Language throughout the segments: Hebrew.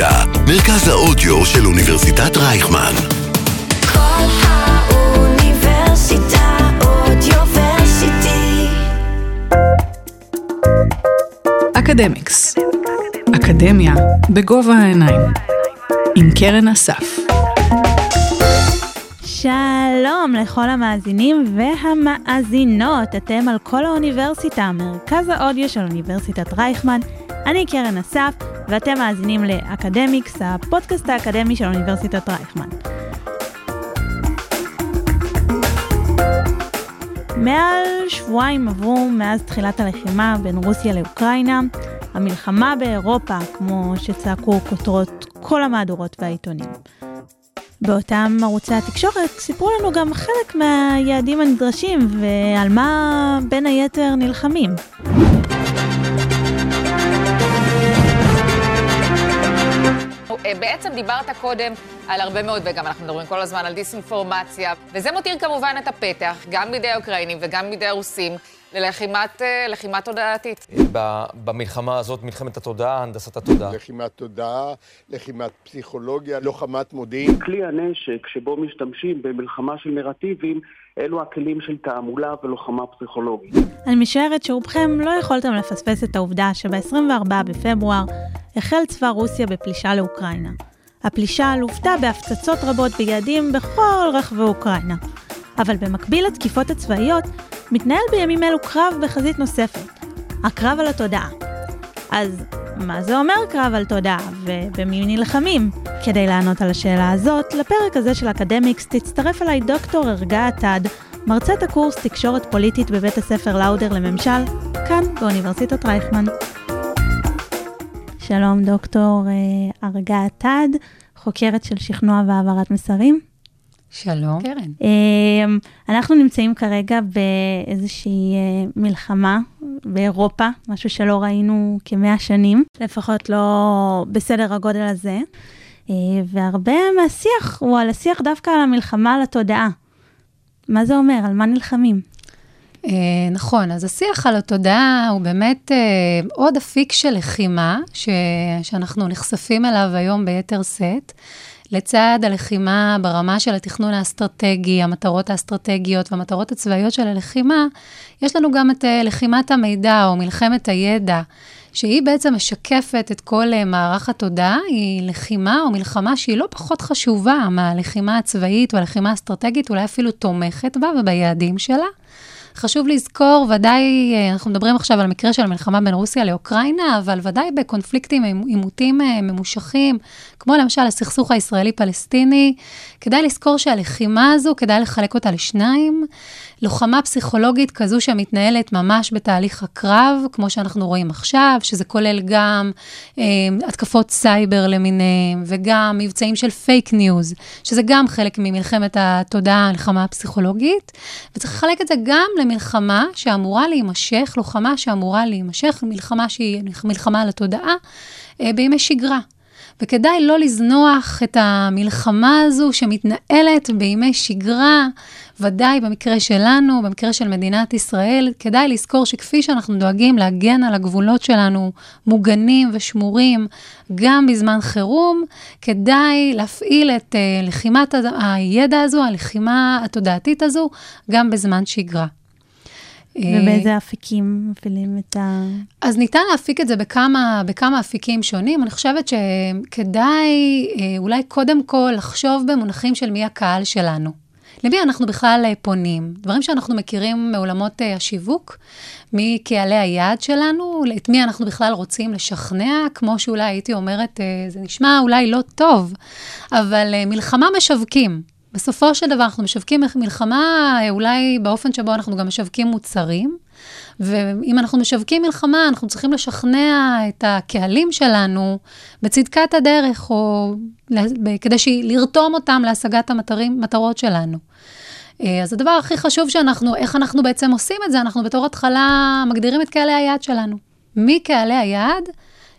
אוניברסיטה, מרכז האודיו של אוניברסיטת רייכמן. כל האוניברסיטה אודיוורסיטי. אקדמיקס. אקדמיה בגובה העיניים. עם קרן אסף. שלום לכל המאזינים והמאזינות, אתם על כל האוניברסיטה, מרכז האודיו של אוניברסיטת רייכמן. אני קרן אסף, ואתם מאזינים לאקדמיקס, הפודקאסט האקדמי של אוניברסיטת רייכמן. מעל שבועיים עברו מאז תחילת הלחימה בין רוסיה לאוקראינה, המלחמה באירופה, כמו שצעקו כותרות כל המהדורות והעיתונים. באותם ערוצי התקשורת סיפרו לנו גם חלק מהיעדים הנדרשים ועל מה בין היתר נלחמים. בעצם דיברת קודם על הרבה מאוד, וגם אנחנו מדברים כל הזמן על דיסאינפורמציה, וזה מותיר כמובן את הפתח, גם בידי האוקראינים וגם בידי הרוסים, ללחימת אה, לחימה תודעתית. במלחמה הזאת, מלחמת התודעה, הנדסת התודעה. לחימת תודעה, לחימת פסיכולוגיה, לוחמת מודיעין. כלי הנשק שבו משתמשים במלחמה של נרטיבים, אלו הכלים של תעמולה ולוחמה פסיכולוגית. אני משערת שרובכם לא יכולתם לפספס את העובדה שב-24 בפברואר החל צבא רוסיה בפלישה לאוקראינה. הפלישה לוותה בהפצצות רבות ביעדים בכל רחבי אוקראינה. אבל במקביל לתקיפות הצבאיות, מתנהל בימים אלו קרב בחזית נוספת, הקרב על התודעה. אז מה זה אומר קרב על תודעה, ובמי נלחמים? כדי לענות על השאלה הזאת, לפרק הזה של אקדמיקס תצטרף אליי דוקטור ערגה עתד, מרצת הקורס תקשורת פוליטית בבית הספר לאודר לממשל, כאן באוניברסיטת רייכמן. שלום דוקטור אה, ערגה עתד, חוקרת של שכנוע והעברת מסרים. שלום. קרן. אמ, אנחנו נמצאים כרגע באיזושהי אה, מלחמה באירופה, משהו שלא ראינו כמאה שנים, לפחות לא בסדר הגודל הזה. אה, והרבה מהשיח הוא על השיח דווקא על המלחמה על התודעה. מה זה אומר? על מה נלחמים? אה, נכון, אז השיח על התודעה הוא באמת אה, עוד אפיק של לחימה, ש, שאנחנו נחשפים אליו היום ביתר שאת. לצד הלחימה ברמה של התכנון האסטרטגי, המטרות האסטרטגיות והמטרות הצבאיות של הלחימה, יש לנו גם את אה, לחימת המידע או מלחמת הידע, שהיא בעצם משקפת את כל אה, מערך התודעה, היא לחימה או מלחמה שהיא לא פחות חשובה מהלחימה הצבאית והלחימה האסטרטגית, אולי אפילו תומכת בה וביעדים שלה. חשוב לזכור, ודאי, אה, אנחנו מדברים עכשיו על המקרה של המלחמה בין רוסיה לאוקראינה, אבל ודאי בקונפליקטים, עימותים אה, ממושכים, כמו למשל הסכסוך הישראלי-פלסטיני, כדאי לזכור שהלחימה הזו, כדאי לחלק אותה לשניים. לוחמה פסיכולוגית כזו שמתנהלת ממש בתהליך הקרב, כמו שאנחנו רואים עכשיו, שזה כולל גם אה, התקפות סייבר למיניהם, וגם מבצעים של פייק ניוז, שזה גם חלק ממלחמת התודעה, המלחמה הפסיכולוגית, וצריך לחלק את זה גם למלחמה שאמורה להימשך, לוחמה שאמורה להימשך, מלחמה שהיא מלחמה על התודעה, אה, בימי שגרה. וכדאי לא לזנוח את המלחמה הזו שמתנהלת בימי שגרה, ודאי במקרה שלנו, במקרה של מדינת ישראל, כדאי לזכור שכפי שאנחנו דואגים להגן על הגבולות שלנו מוגנים ושמורים גם בזמן חירום, כדאי להפעיל את uh, לחימת הידע הזו, הלחימה התודעתית הזו, גם בזמן שגרה. ובאיזה אפיקים מפעילים את ה... אז ניתן להפיק את זה בכמה, בכמה אפיקים שונים. אני חושבת שכדאי אה, אולי קודם כל לחשוב במונחים של מי הקהל שלנו. למי אנחנו בכלל אה, פונים? דברים שאנחנו מכירים מעולמות אה, השיווק, מי קהלי היעד שלנו, את מי אנחנו בכלל רוצים לשכנע, כמו שאולי הייתי אומרת, זה נשמע אולי לא טוב, אבל מלחמה משווקים. בסופו של דבר אנחנו משווקים מלחמה אולי באופן שבו אנחנו גם משווקים מוצרים, ואם אנחנו משווקים מלחמה, אנחנו צריכים לשכנע את הקהלים שלנו בצדקת הדרך, או כדי לרתום אותם להשגת המטרות שלנו. אה, אז הדבר הכי חשוב שאנחנו, איך אנחנו בעצם עושים את זה, אנחנו בתור התחלה מגדירים את קהלי היעד שלנו. מי קהלי היעד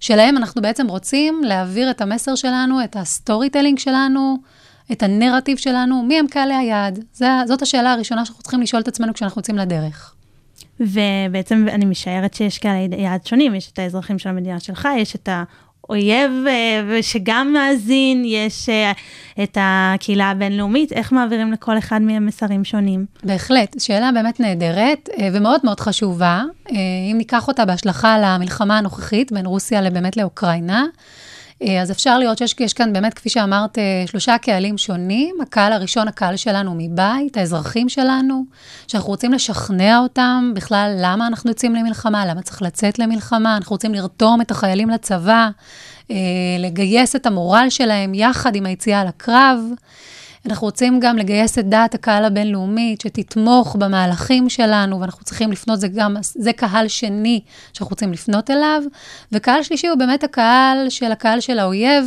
שלהם אנחנו בעצם רוצים להעביר את המסר שלנו, את ה storytelling שלנו, את הנרטיב שלנו, מי הם קהלי היעד? זאת השאלה הראשונה שאנחנו צריכים לשאול את עצמנו כשאנחנו יוצאים לדרך. ובעצם אני משערת שיש קהלי יעד שונים, יש את האזרחים של המדינה שלך, יש את אויב אה, שגם מאזין, יש אה, את הקהילה הבינלאומית, איך מעבירים לכל אחד מהם מסרים שונים? בהחלט, שאלה באמת נהדרת אה, ומאוד מאוד חשובה. אם ניקח אותה בהשלכה למלחמה הנוכחית בין רוסיה באמת לאוקראינה, אז אפשר לראות שיש כאן באמת, כפי שאמרת, שלושה קהלים שונים. הקהל הראשון, הקהל שלנו מבית, האזרחים שלנו, שאנחנו רוצים לשכנע אותם בכלל למה אנחנו יוצאים למלחמה, למה צריך לצאת למלחמה, אנחנו רוצים לרתום את החיילים לצבא, לגייס את המורל שלהם יחד עם היציאה לקרב. אנחנו רוצים גם לגייס את דעת הקהל הבינלאומית, שתתמוך במהלכים שלנו, ואנחנו צריכים לפנות, זה גם, זה קהל שני שאנחנו רוצים לפנות אליו. וקהל שלישי הוא באמת הקהל של הקהל של האויב,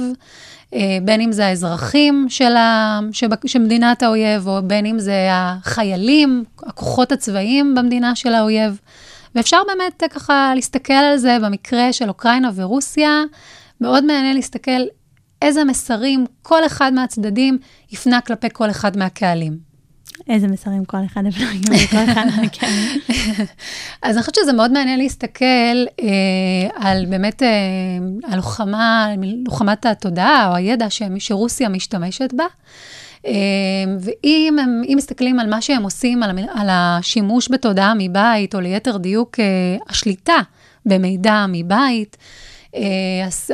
אה, בין אם זה האזרחים של, מדינת האויב, או בין אם זה החיילים, הכוחות הצבאיים במדינה של האויב. ואפשר באמת ככה להסתכל על זה במקרה של אוקראינה ורוסיה. מאוד מעניין להסתכל איזה מסרים כל אחד מהצדדים יפנה כלפי כל אחד מהקהלים. איזה מסרים כל אחד הפנה כלפי אחד מהקהלים. אז אני חושבת שזה מאוד מעניין להסתכל אה, על באמת, אה, על לוחמה, לוחמת התודעה או הידע שרוסיה משתמשת בה. אה, ואם הם, מסתכלים על מה שהם עושים, על, על השימוש בתודעה מבית, או ליתר דיוק, אה, השליטה במידע מבית, אה,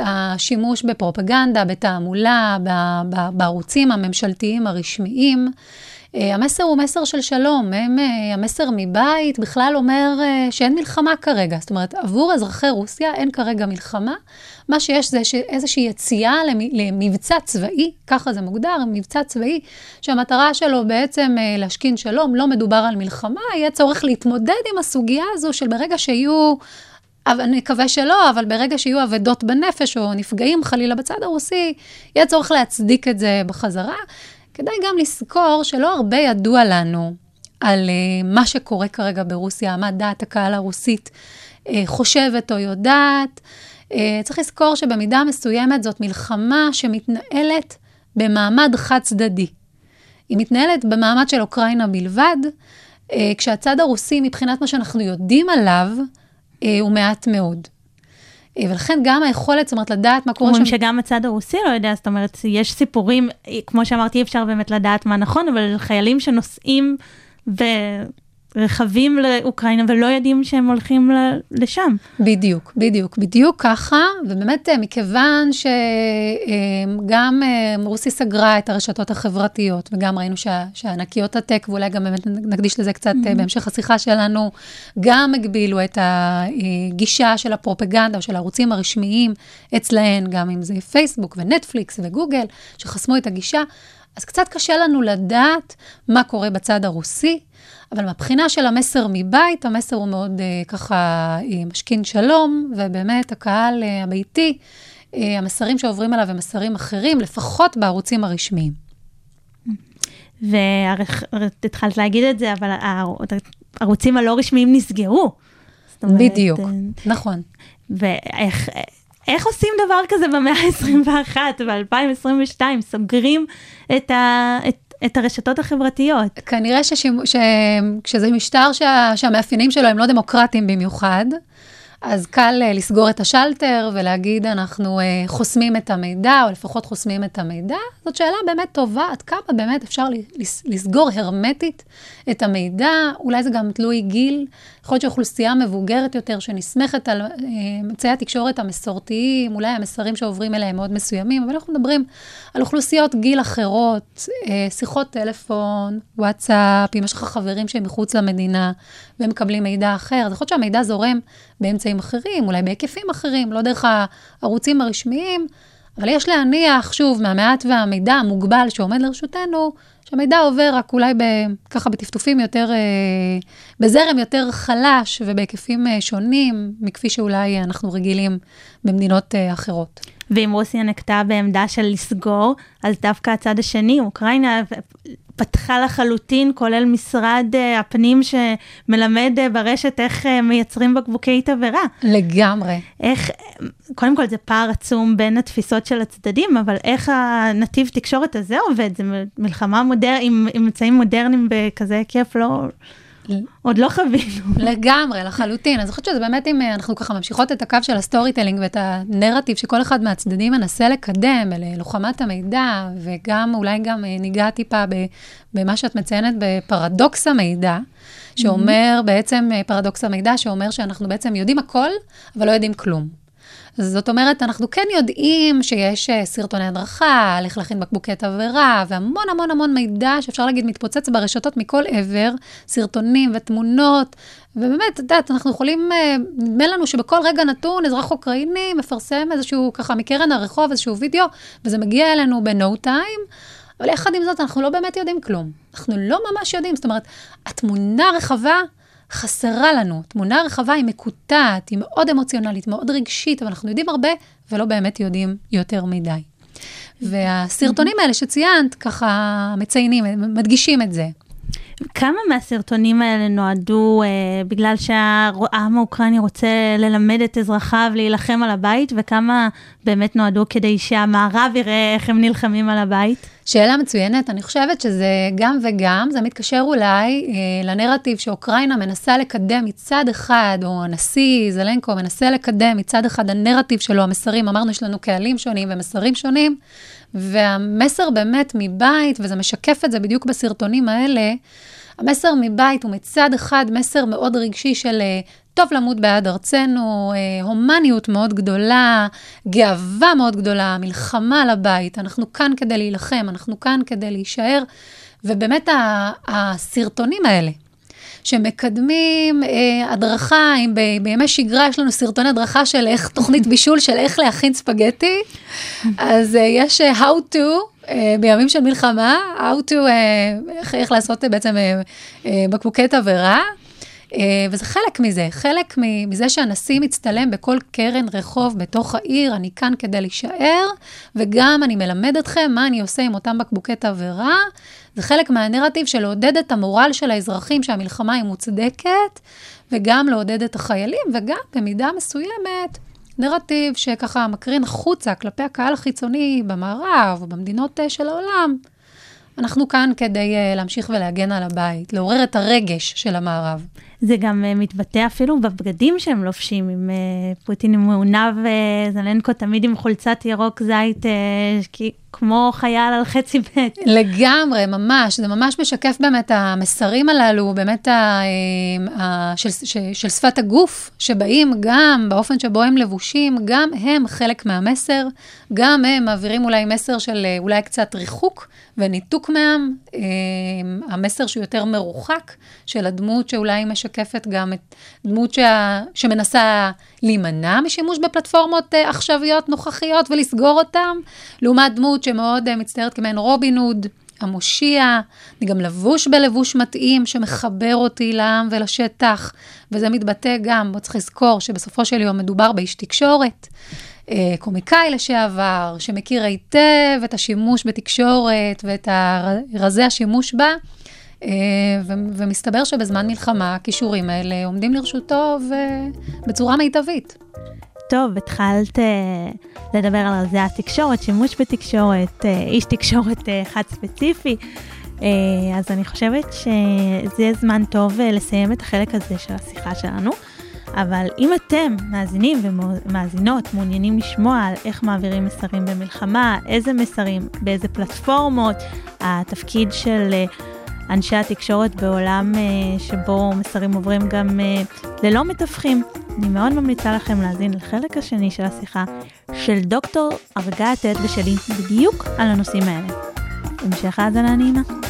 השימוש בפרופגנדה, בתעמולה, בערוצים הממשלתיים הרשמיים. אה, המסר הוא מסר של שלום, הם, אה, המסר מבית בכלל אומר שאין מלחמה כרגע. זאת אומרת, עבור אזרחי רוסיה אין כרגע מלחמה. מה שיש זה איזושהי יציאה למבצע צבאי, ככה זה מוגדר, מבצע צבאי, שהמטרה שלו בעצם להשכין שלום, לא מדובר על מלחמה, יהיה צורך להתמודד עם הסוגיה הזו של ברגע שיהיו אבל אני מקווה שלא, אבל ברגע שיהיו אבדות בנפש או נפגעים חלילה בצד הרוסי, יהיה צורך להצדיק את זה בחזרה. כדאי גם לזכור שלא הרבה ידוע לנו על uh, מה שקורה כרגע ברוסיה, מה דעת הקהל הרוסית uh, חושבת או יודעת. Uh, צריך לזכור שבמידה מסוימת זאת מלחמה שמתנהלת במעמד חד-צדדי. היא מתנהלת במעמד של אוקראינה בלבד, כשהצד הרוסי, מבחינת מה שאנחנו יודעים עליו, הוא מעט מאוד. אה, ולכן גם היכולת, זאת אומרת, לדעת מה קורה שם... אומרים שגם הצד הרוסי לא יודע, זאת אומרת, יש סיפורים, אה, כמו שאמרתי, אי אפשר באמת לדעת מה נכון, אבל חיילים שנוסעים ב... רכבים לאוקראינה ולא יודעים שהם הולכים לשם. בדיוק, בדיוק, בדיוק ככה, ובאמת אה, מכיוון שגם אה, אה, רוסי סגרה את הרשתות החברתיות, וגם ראינו שה, שענקיות הטק, ואולי גם באמת נקדיש לזה קצת mm-hmm. בהמשך השיחה שלנו, גם הגבילו את הגישה של הפרופגנדה או של הערוצים הרשמיים אצלהן, גם אם זה פייסבוק ונטפליקס וגוגל, שחסמו את הגישה. אז קצת קשה לנו לדעת מה קורה בצד הרוסי, אבל מהבחינה של המסר מבית, המסר הוא מאוד uh, ככה uh, משכין שלום, ובאמת הקהל uh, הביתי, uh, המסרים שעוברים אליו הם מסרים אחרים, לפחות בערוצים הרשמיים. והתחלת להגיד את זה, אבל הערוצים הלא רשמיים נסגרו. אומרת, בדיוק, נכון. ואיך... איך עושים דבר כזה במאה ה-21, ב-2022? סוגרים את, ה, את, את הרשתות החברתיות. כנראה שכשזה משטר שה, שהמאפיינים שלו הם לא דמוקרטיים במיוחד, אז קל uh, לסגור את השלטר ולהגיד, אנחנו uh, חוסמים את המידע, או לפחות חוסמים את המידע. זאת שאלה באמת טובה, עד כמה באמת אפשר לסגור הרמטית את המידע, אולי זה גם תלוי גיל. יכול להיות שאוכלוסייה מבוגרת יותר, שנסמכת על uh, אמצעי התקשורת המסורתיים, אולי המסרים שעוברים אליהם מאוד מסוימים, אבל אנחנו מדברים על אוכלוסיות גיל אחרות, שיחות טלפון, וואטסאפ, אם יש לך חברים שהם מחוץ למדינה והם מקבלים מידע אחר, אז יכול להיות שהמידע זורם באמצעים אחרים, אולי בהיקפים אחרים, לא דרך הערוצים הרשמיים, אבל יש להניח, שוב, מהמעט והמידע המוגבל שעומד לרשותנו, שהמידע עובר רק אולי ב, ככה בטפטופים יותר, אה, בזרם יותר חלש ובהיקפים אה, שונים מכפי שאולי אנחנו רגילים במדינות אה, אחרות. ואם רוסיה נקטה בעמדה של לסגור, אז דווקא הצד השני, אוקראינה, פתחה לחלוטין, כולל משרד uh, הפנים שמלמד uh, ברשת איך uh, מייצרים בקבוקי תבערה. לגמרי. איך, קודם כל זה פער עצום בין התפיסות של הצדדים, אבל איך הנתיב תקשורת הזה עובד? זה מלחמה מודרנית, עם אמצעים מודרניים בכזה היקף לא... עוד לא חווינו. לגמרי, לחלוטין. אז אני חושבת שזה באמת, אם אה, אנחנו ככה ממשיכות את הקו של ה storytelling ואת הנרטיב שכל אחד מהצדדים מנסה לקדם, ללוחמת המידע, וגם, אולי גם אה, ניגע טיפה במה שאת מציינת בפרדוקס המידע, שאומר בעצם, אה, פרדוקס המידע, שאומר שאנחנו בעצם יודעים הכל, אבל לא יודעים כלום. זאת אומרת, אנחנו כן יודעים שיש אה, סרטוני הדרכה, איך להכין בקבוקי תבערה, והמון המון המון מידע שאפשר להגיד מתפוצץ ברשתות מכל עבר, סרטונים ותמונות, ובאמת, את יודעת, אנחנו יכולים, אה, נדמה לנו שבכל רגע נתון אזרח אוקראיני מפרסם איזשהו, ככה, מקרן הרחוב, איזשהו וידאו, וזה מגיע אלינו ב-no time. אבל יחד עם זאת, אנחנו לא באמת יודעים כלום. אנחנו לא ממש יודעים, זאת אומרת, התמונה הרחבה חסרה לנו. תמונה רחבה היא מקוטעת, היא מאוד אמוציונלית, מאוד רגשית, אבל אנחנו יודעים הרבה ולא באמת יודעים יותר מדי. והסרטונים האלה שציינת, ככה מציינים, מדגישים את זה. כמה מהסרטונים האלה נועדו אה, בגלל שהעם האוקראיני רוצה ללמד את אזרחיו להילחם על הבית, וכמה באמת נועדו כדי שהמערב יראה איך הם נלחמים על הבית? שאלה מצוינת, אני חושבת שזה גם וגם, זה מתקשר אולי אה, לנרטיב שאוקראינה מנסה לקדם מצד אחד, או הנשיא זלנקו מנסה לקדם מצד אחד הנרטיב שלו, המסרים, אמרנו יש לנו קהלים שונים ומסרים שונים, והמסר באמת מבית, וזה משקף את זה בדיוק בסרטונים האלה, המסר מבית הוא מצד אחד מסר מאוד רגשי של אה, טוב למות בעד ארצנו, אה, הומניות מאוד גדולה, גאווה מאוד גדולה, מלחמה על הבית, אנחנו כאן כדי להילחם, אנחנו כאן כדי להישאר, ובאמת הסרטונים האלה, שמקדמים אה, הדרכה, אם ב, בימי שגרה יש לנו סרטוני הדרכה של איך, תוכנית בישול של איך להכין ספגטי, אז אה, יש אה, How to, אה, בימים של מלחמה, How to, אה, איך, איך לעשות בעצם בקבוקי תבערה. אה, וזה חלק מזה, חלק מזה שהנשיא מצטלם בכל קרן רחוב בתוך העיר, אני כאן כדי להישאר, וגם אני מלמד אתכם מה אני עושה עם אותם בקבוקי תבערה. זה חלק מהנרטיב של לעודד את המורל של האזרחים שהמלחמה היא מוצדקת, וגם לעודד את החיילים, וגם במידה מסוימת, נרטיב שככה מקרין החוצה כלפי הקהל החיצוני במערב ובמדינות אה, של העולם. אנחנו כאן כדי uh, להמשיך ולהגן על הבית, לעורר את הרגש של המערב. זה גם uh, מתבטא אפילו בבגדים שהם לובשים, עם uh, פוטין עם מעונב וזלנקו תמיד עם חולצת ירוק זית, uh, כי, כמו חייל על חצי בית. לגמרי, ממש, זה ממש משקף באמת המסרים הללו, באמת ה, ה, של, של, של שפת הגוף, שבאים גם באופן שבו הם לבושים, גם הם חלק מהמסר, גם הם מעבירים אולי מסר של אולי קצת ריחוק וניתוק מהם, המסר שהוא יותר מרוחק, של הדמות שאולי משקפת. משקפת גם את דמות שה... שמנסה להימנע משימוש בפלטפורמות uh, עכשוויות נוכחיות ולסגור אותן, לעומת דמות שמאוד uh, מצטיירת כמעין רובין הוד, המושיע, אני גם לבוש בלבוש מתאים שמחבר אותי לעם ולשטח, וזה מתבטא גם, בוא צריך לזכור שבסופו של יום מדובר באיש תקשורת. אה, קומיקאי לשעבר, שמכיר היטב את השימוש בתקשורת ואת רזי השימוש בה, אה, ומסתבר שבזמן מלחמה הכישורים האלה עומדים לרשותו בצורה מיטבית. טוב, התחלת uh, לדבר על רזי התקשורת, שימוש בתקשורת, uh, איש תקשורת אחד ספציפי, אז אני חושבת שזה זמן טוב לסיים את החלק הזה של השיחה שלנו. אבל אם אתם, מאזינים ומאזינות, מעוניינים לשמוע על איך מעבירים מסרים במלחמה, איזה מסרים, באיזה פלטפורמות, התפקיד של... אנשי התקשורת בעולם uh, שבו מסרים עוברים גם uh, ללא מתווכים. אני מאוד ממליצה לכם להאזין לחלק השני של השיחה של דוקטור ארגת עד ושלי בדיוק על הנושאים האלה. המשך האזנה נעימה.